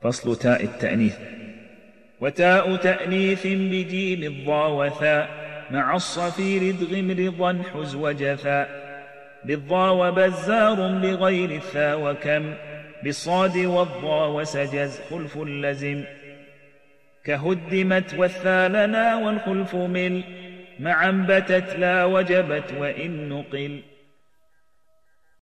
فصل تاء التأنيث. وتاء تأنيث بجيم الضا وثاء مع الصفير ادغم رضا حز وجثاء بالضا وبزار بغير الثاء وكم بالصاد والضا وسجز خلف لزم. كهدمت والثالنا والخلف مل معا بتت لا وجبت وإن نقل.